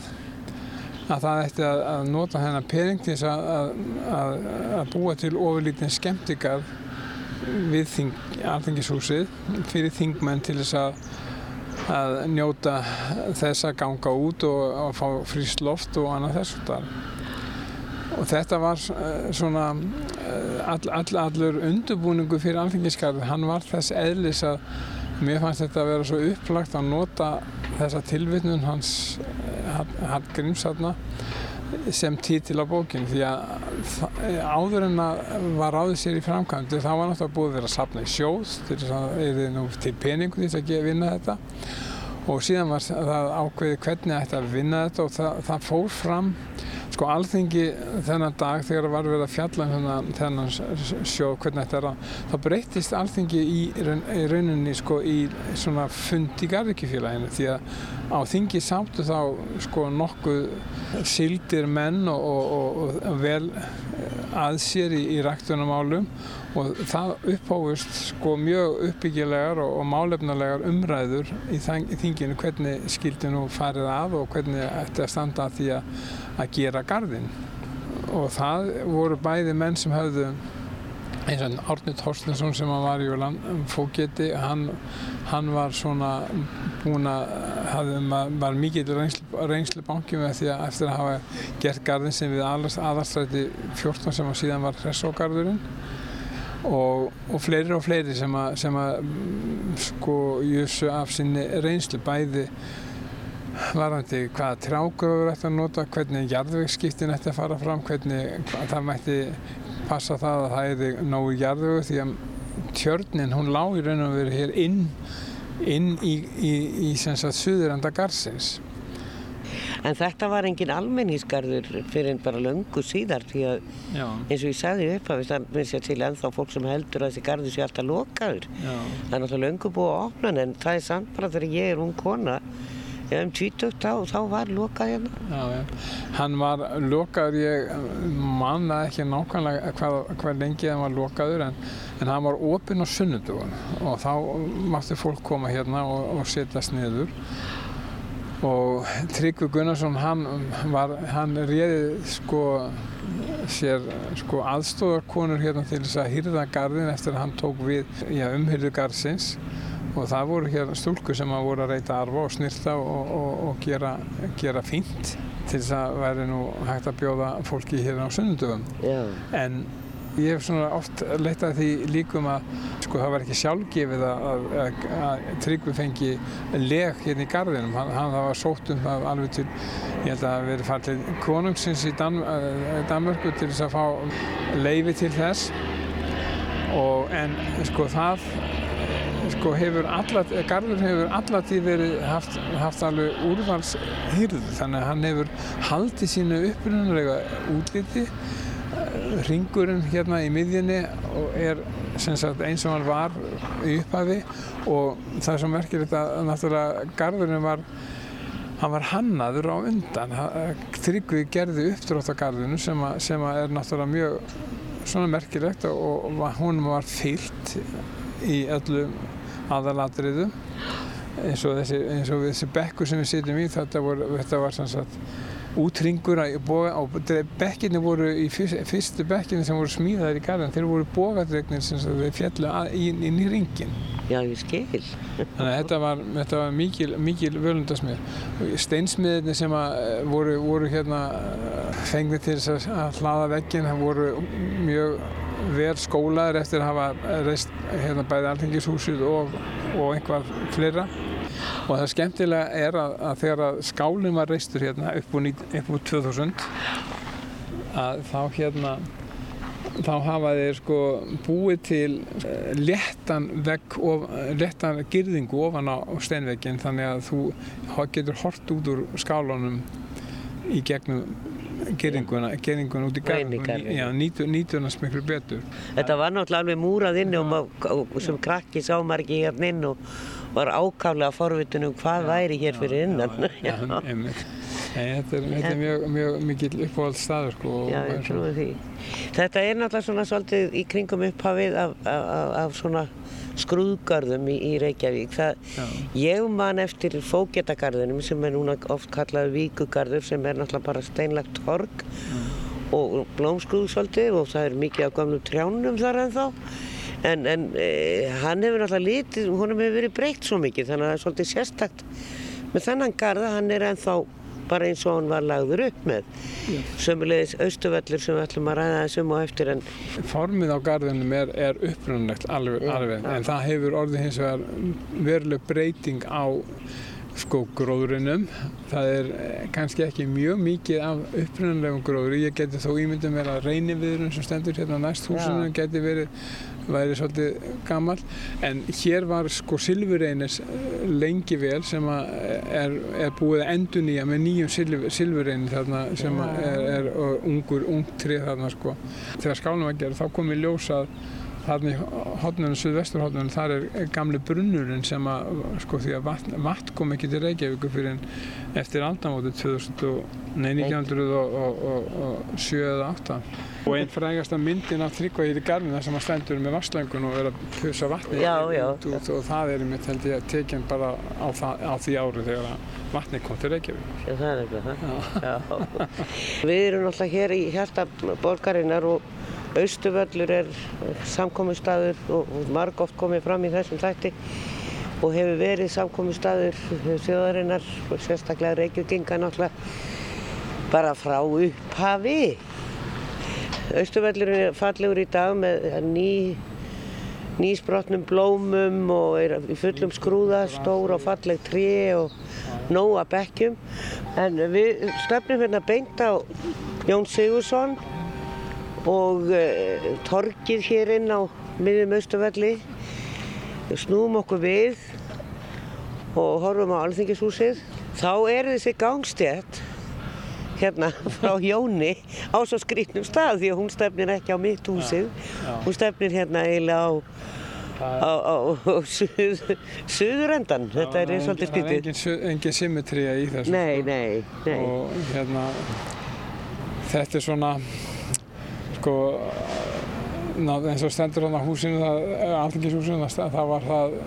að það ætti að, að nota þennan pening til að, að, búa til ofurlítinn skemmtikar við þing, alþingishúsið fyrir þingmenn til þess að njóta þess að ganga út og að fá fríst loft og annað þess og þetta var svona all, all, allur undurbúningu fyrir alþingiskarð hann var þess eðlis að mér fannst þetta að vera svo upplagt að nota þessa tilvittnun hans Hallgríms sem títil á bókinn því að áður en að var ráðið sér í framkvæmdu þá var náttúrulega búið að vera að sapna í sjóð til þess að eða nú til peningu til þess að vinna þetta. Og síðan var það ákveðið hvernig ætti að vinna þetta og það, það fór fram sko alþingi þennan dag þegar var verið að fjalla um þennan, þennan sjóð hvernig þetta er að þá breytist alþingi í, í rauninni sko í svona fund í garðikifélaginu því að á þingi sáttu þá sko nokkuð sildir menn og, og, og vel að sér í, í ræktunumálum og það upphófust sko mjög uppbyggilegar og, og málefnulegar umræður í, í þinginu. Hvernig skildi nú farið af og hvernig ætti að standa að því að, að gera gardinn og það voru bæði menn sem höfðu eins og Árnit Horstensson sem var í fóketi hann, hann var svona búin að hafði, var mikið reynslu, reynslu banki með því að eftir að hafa gert gardin sem við aðarstræti 14 sem síðan var Hressógarðurinn og, og fleiri og fleiri sem að, sem að sko jössu af sinni reynslu bæði varandi hvaða trjágröður ætti að nota, hvernig jarðvegsskiptin ætti að fara fram, hvernig það mætti passa það að það er nógu jarðvegu því að tjörnin hún lág í raun og veru hér inn, inn í, í, í suðuranda garsins. En þetta var engin almennísgarður fyrir bara löngu síðar því að Já. eins og ég sagði upp að það finnst ég til ennþá fólk sem heldur að þessi garður sé alltaf lokaður. Já. Það er náttúrulega löngu búið að opna en það er samt bara þegar ég er ung kona um 20 þá, þá var lokað hérna. Já, já. Hann var lokaður, ég manna ekki nákvæmlega hvað, hvað lengi hann var lokaður en, en hann var opinn á sunnudögun og þá mátti fólk koma hérna og, og setjast niður og Tryggvi Gunnarsson hann, var, hann réði sko sér sko aðstofarkonur hérna til þess að hýrða gardin eftir að hann tók við umhyrðu gardsins og það voru hér stúlkur sem að voru að reyta arfa og snirta og, og, og gera, gera fínt til þess að væri nú hægt að bjóða fólki hérna á sunnundöfum en ég hef svona oft leitað því líkum að sko það var ekki sjálfgefið að, að, að Tryggvi fengi leg hérna í gardinum, hann, hann það var sótt um það alveg til, ég held að það veri fallið konungsins í Dan, Danmörku til þess að fá leifi til þess. Og en sko það sko hefur allat, Garður hefur allatíð verið haft, haft alveg úrvalshýrð þannig að hann hefur haldið sínu upprunalega útliti ringurinn hérna í miðjunni er sagt, eins og hann var í upphafi og það er svo merkilegt að náttúrulega Garðurinn var hann var hannaður á undan. Tryggvi gerði uppdrátt á Garðinu sem, a, sem a er náttúrulega mjög svona merkilegt og, og hún var fyllt í öllum aðalatriðu eins og þessi, eins og þessi bekkur sem við sitjum í þetta, vor, þetta var sannsagt útringur og bekkinni voru í fyrstu bekkinni sem voru smíðaðir í garðan þeir voru bógadregnir sem fjallu inn, inn í ringin Já, ég skil. Þannig að þetta var, þetta var mikil, mikil völundasmið Steinsmiðinni sem voru, voru hérna fengið til að hlaða veggin voru mjög vel skólaður eftir að hafa reist hérna bæði alþengishúsið og, og einhvað fleira og það skemmtilega er að, að þegar að skálinn var reistur hérna upp úr, upp úr 2000 að þá hérna þá hafa þeir sko búið til uh, léttan vegg og léttan girðingu ofan á steinveggin þannig að þú getur hort út úr skálunum í gegnum gerðinguna, gerðinguna út í garðin nýtur hann smiklu betur. Þetta var náttúrulega alveg múrað inn og, og sem krakki sá ekki hérna inn og var ákaflega forvitun um hvað væri hér fyrir innan já, Nei, þetta er, þetta er mjög, mjög mikil uppáhald staður sko. Já, ég trúi því. Þetta er náttúrulega svona svolítið í kringum upphafið af, af, af, af svona skrúðgarðum í, í Reykjavík. Það, ég man eftir fógetagarðinum sem er núna oft kallað víkugarður sem er náttúrulega bara steinlagt torg og blómskrúð svolítið og það er mikið af gamlu trjánum þar ennþá. En, en e, hann hefur náttúrulega litið, honum hefur verið breytt svo mikið þannig að það er svolítið sérstakt með þennan garða, hann er ennþá bara eins og hann var lagður upp með. Sömulegis austuvellur sem við ætlum að ræða þessum og eftir en Formið á garðinum er, er upprunalegt alveg, Já, alveg. já. en það hefur orðið hins vegar veruleg breyting á sko gróðurinnum. Það er eh, kannski ekki mjög mikið af upprunalegum gróðuri. Ég geti þó ímyndið mér að reyniviðurinn sem stendur hérna næst húsinu Já. geti verið væri svolítið gammal en hér var sko silfurreinis lengi vel sem að er, er búið að endurnýja með nýjum silfurreini þarna sem að er, er ungur, ungt trið þarna sko. Þegar skálum var gerð þá kom í ljós að þarna í hodnunum, suðvesturhodnunum, þar er, gamli brunnurinn sem að, sko því að vatn, vatn kom ekki til Reykjavíkur fyrir en eftir aldamótið 2000 og, nei, 1907 eða 8. Og einn frægasta myndin af Tryggva í garðina sem að stendur með vasslöngun og er að pusa vatni Já, já. út, út og það er mitt held ég tekinn bara á, það, á því ári þegar vatni kom til Reykjavík. Já, það er eitthvað það. Já. Við erum náttúrulega hér í hjarta borgarinnar og Austuvöllur er samkominnstaður og og margóft komið fram í þessum þætti og hefur verið samkominnstaður þjóðarinnar og sérstaklega Reykjavíkinga náttúrulega bara frá upphafi. Austuvöllur er fallegur í dag með ný nýsbrotnum blómum og er í fullum skrúða, stór og falleg tré og nóa bekkjum. En við stefnum hérna beint á Jón Sigursson og uh, torgið hér inn á miðjum Austuvelli. Snúum okkur við og horfum á Alþingishúsið. Þá er þessi gangstétt hérna frá Jóni á svo skrýtnum stað því að hún stefnir ekki á mitt húsið. já. Hún stefnir hérna eiginlega á á, á, á suð, suðurendan. Þetta er engin- svolítið Það er engin, symmetría í þessu. Nei, sko. nei, nei. og hérna þetta er svona sko ná, eins og stendur hann á húsinu alþingishúsinu, það var það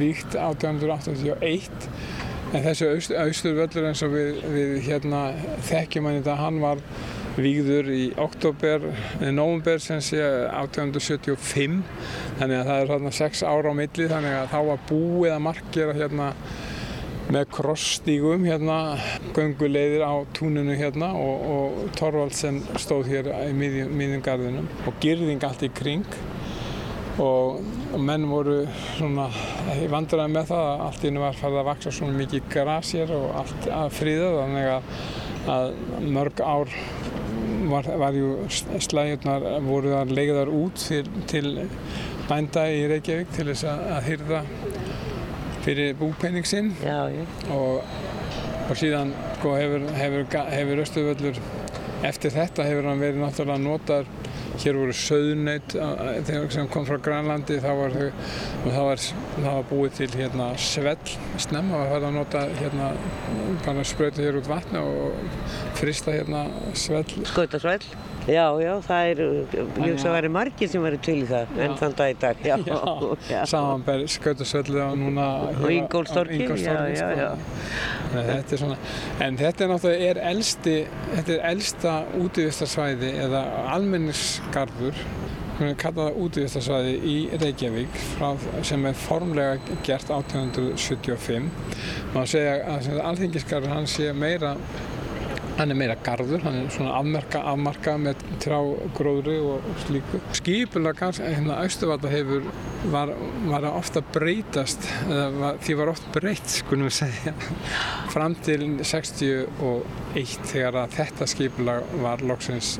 víkt 1881 en þessi aust, austurvöllur eins og við, við hérna þekkjum hann í dag, hann var vígður í oktober, november sem sé 1875 þannig að það er þarna 6 ára á milli þannig að þá var búið að markera hérna með krossstígum hérna, gönguleiðir á túninu hérna og, og Torvald sem stóð hér í miðjum garðinum og girðing allt í kring. Og, og menn voru svona í vandræði með það að allt í hennu var farið að vaksa svona mikið gras hér og allt að fríða þannig að, að mörg ár var, var ju slægjurnar voru þar leigðar út til, til bænda í Reykjavík til þess að, að hyrða fyrir búpenning sinn. Og, og síðan sko, hefur, hefur, hefur Östuvöllur eftir þetta hefur hann verið náttúrulega notar hér voru söðunöyt sem kom frá Grænlandi þá var, það var, það var búið til hérna svell snemma var það að nota hérna bara sprauta hér út vatni og frista hérna svell Skautasvæll. Já, já, það er, ég hugsa að væri margir sem væri til í það enn þann dag í dag. Já, já. samanberð skautasvelli og núna Og Ingólfstorgi, já, já, sko. já. Nei, Þetta er svona, en þetta er náttúrulega er elsti, þetta er elsta útivistarsvæði eða almenningsgarður við kalla það útivistarsvæði í Reykjavík frá, sem er formlega gert 1875 maður segja að alþingisgarður hann sé meira hann er meira garður, hann er svona afmarka, afmarka með trjágróðri og slíku. Skipulega hérna Austuvalda hefur, var, var ofta breytast, var, því var oft breytt, skulum við segja, fram til 61 þegar að þetta skipulag var loksins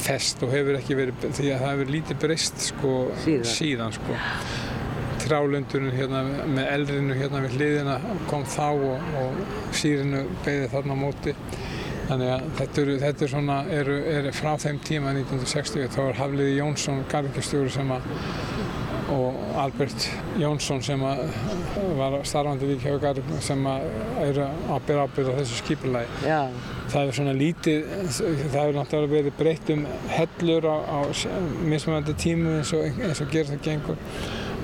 fest og hefur ekki verið, því að það hefur lítið breyst sko Síðan. síðan sko. Trálundurinn hérna með eldrinu hérna við hliðina kom þá og, og sírinu beigði þarna á móti. Þannig að þetta eru, þetta er svona, eru, eru frá þeim tíma 1960 þá var Hafliði Jónsson garðingastjóri sem að og Albert Jónsson sem var starfandi við kjögar sem eru að byrja ábyrða þessu skipulagi. Já. Það er svona lítið, það hefur náttúrulega verið breytt um hellur á, á mismöðandi tímu eins og, eins og gerð það gengur.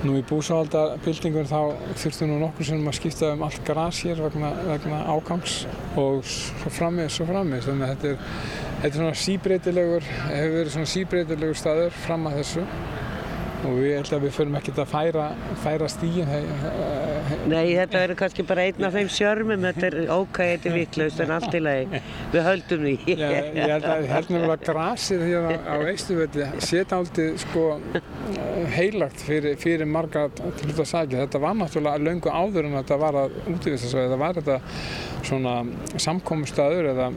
Nú í búsáhaldabildingun þá þurftum nú nokkur sem að skipta um allt græs hér vegna, vegna ágangs og svo frammiðs, svo frammiðs. Þannig að þetta er, þetta er svona síbreytilegur, hefur verið svona síbreytilegur staður fram að þessu og við held að við förum ekkert að færa, færa stíin Nei, þetta verður kannski bara einn af þeim sjörmum. Þetta er ok, þetta er viklaust en allt í lagi. Við höldum því. Já, ég held að hérna grasið hérna á Eistuföldi setja aldrei sko heilagt fyrir, fyrir marga til þetta að sagja þetta var náttúrulega löngu áður en þetta var að útvisa svo þetta var þetta svona samkomstaður eða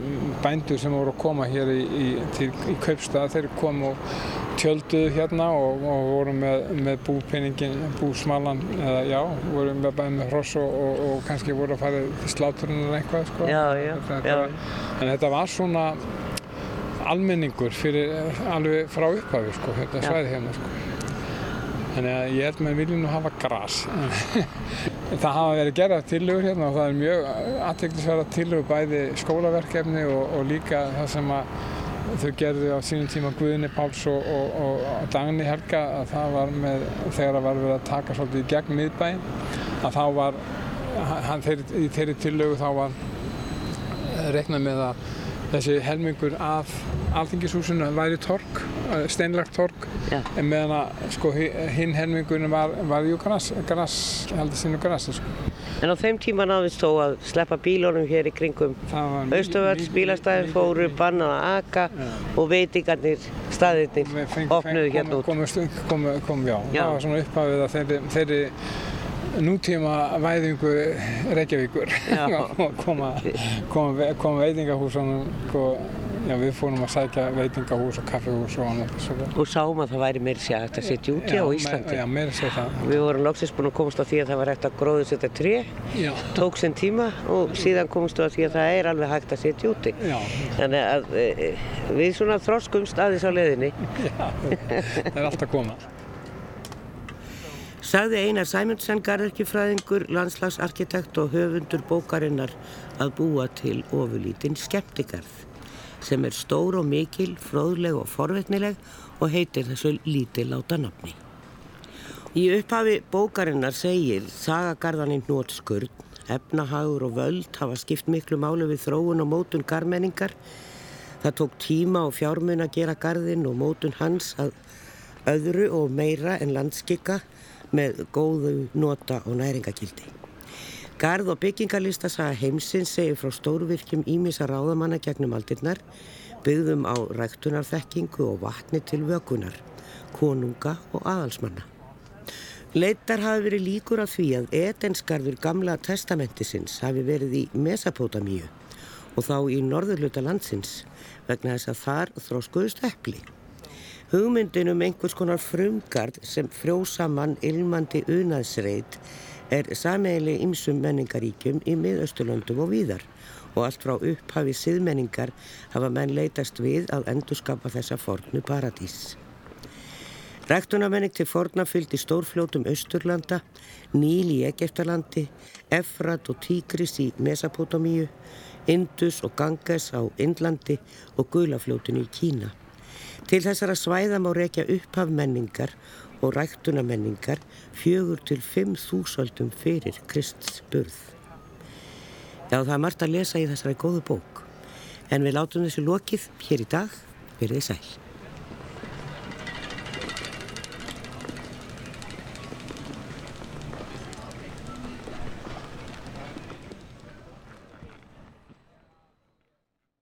bændur sem voru að koma hér í, í, til, í kaupstað þeir komu og tjölduðu hérna og, og voru með, með búpinningin, búsmalan eða já, voru með bæði með hross og, og, og kannski voru að fara til sláturinn eða eitthvað sko. Já, já, þetta, já. En þetta var svona almenningur fyrir alveg frá upphafi sko, þetta svæði hérna sko. Þannig að ég held með viljum að hafa græs. það hafa verið gerað tillögur hérna og það er mjög aðteglisverða tillögur bæði skólaverkefni og líka það sem að þau gerðu á sínum tíma Guðinni Páls og, og, og Dagni Helga að það var með, þegar það var verið að taka svolítið í gegn miðbæinn, að þá var, hann, þeir, í þeirri tillögu þá var reiknað með að þessi helmingur af alþingishúsinu væri tork, steinlagt tork, Já. en meðan að sko, hinn helmingurinn var, var jú græs, græs, heldur sínu græsi sko. En á þeim tíma náðist þó að sleppa bílónum hér í kringum Östuvölds, bílastæðin fóru, bannað að aka og veitingarnir, staðirnir opnuðu hérna út. Komu, komu, komu, já. Já. það var svona upphafið að þeirri, þeirri nútíma væðingu Reykjavíkur og koma, koma, koma veitingahúsunum og já, við fórum að sækja veitingahús og kaffehús og annað svona. Og sáum að það væri meira sér hægt að setja úti á Íslandi. Já, meira sér það. Við vorum loksins búin að komast á því að það var hægt að gróðu setja tré, Já. tók sinn tíma og síðan komast á því að það er alveg hægt að setja úti. Já. Þannig að e, við svona þroskumst aðeins á leðinni. Já, það er alltaf koma. Sagði Einar Sæmundsson, garðirkjufræðingur, landslagsarkitekt og höfundur bókarinnar að búa til ofurlítinn skemmtikarð sem er stór og mikil, fróðleg og forvetnileg og heitir þessu lítiláta nafni. Í upphafi bókarinnar segir sagagarðaninn Nótskurð, efnahagur og völd hafa skipt miklu málu við þróun og mótun garmenningar. Það tók tíma og fjármun að gera garðin og mótun hans að öðru og meira en landskika með góðu nota og næringagildi. Garð og byggingarlista saga heimsins segir frá stórvirkjum ímisa ráðamanna gegnum aldirnar, byggðum á ræktunarþekkingu og vatni til vökunar, konunga og aðalsmanna. Leitar hafi verið líkur af því að etenskarður gamla testamentisins hafi verið í Mesapótamíu og þá í norðurluta landsins vegna þess að þar þróskuðust eppli. Hugmyndin um einhvers konar frumgard sem frjósamann ilmandi unaðsreit er sameigli ymsum menningaríkjum í miðausturlöndum og víðar og allt frá upphafi siðmenningar hafa menn leitast við að endurskapa þessa fornu paradís. Ræktunamenning til forna fylgdi stórfljótum Östurlanda, Níl í Egeftalandi, Efrat og Tígris í Mesapotamíu, Indus og Ganges á Indlandi og Gulafljótinu í Kína. Til þessara svæða má rekja upphaf menningar og ræktunamenningar fjögur til fimm þúsöldum fyrir Krists burð. Já, það er margt að lesa í þessari góðu bók. En við látum þessu lokið hér í dag, verðið sæl.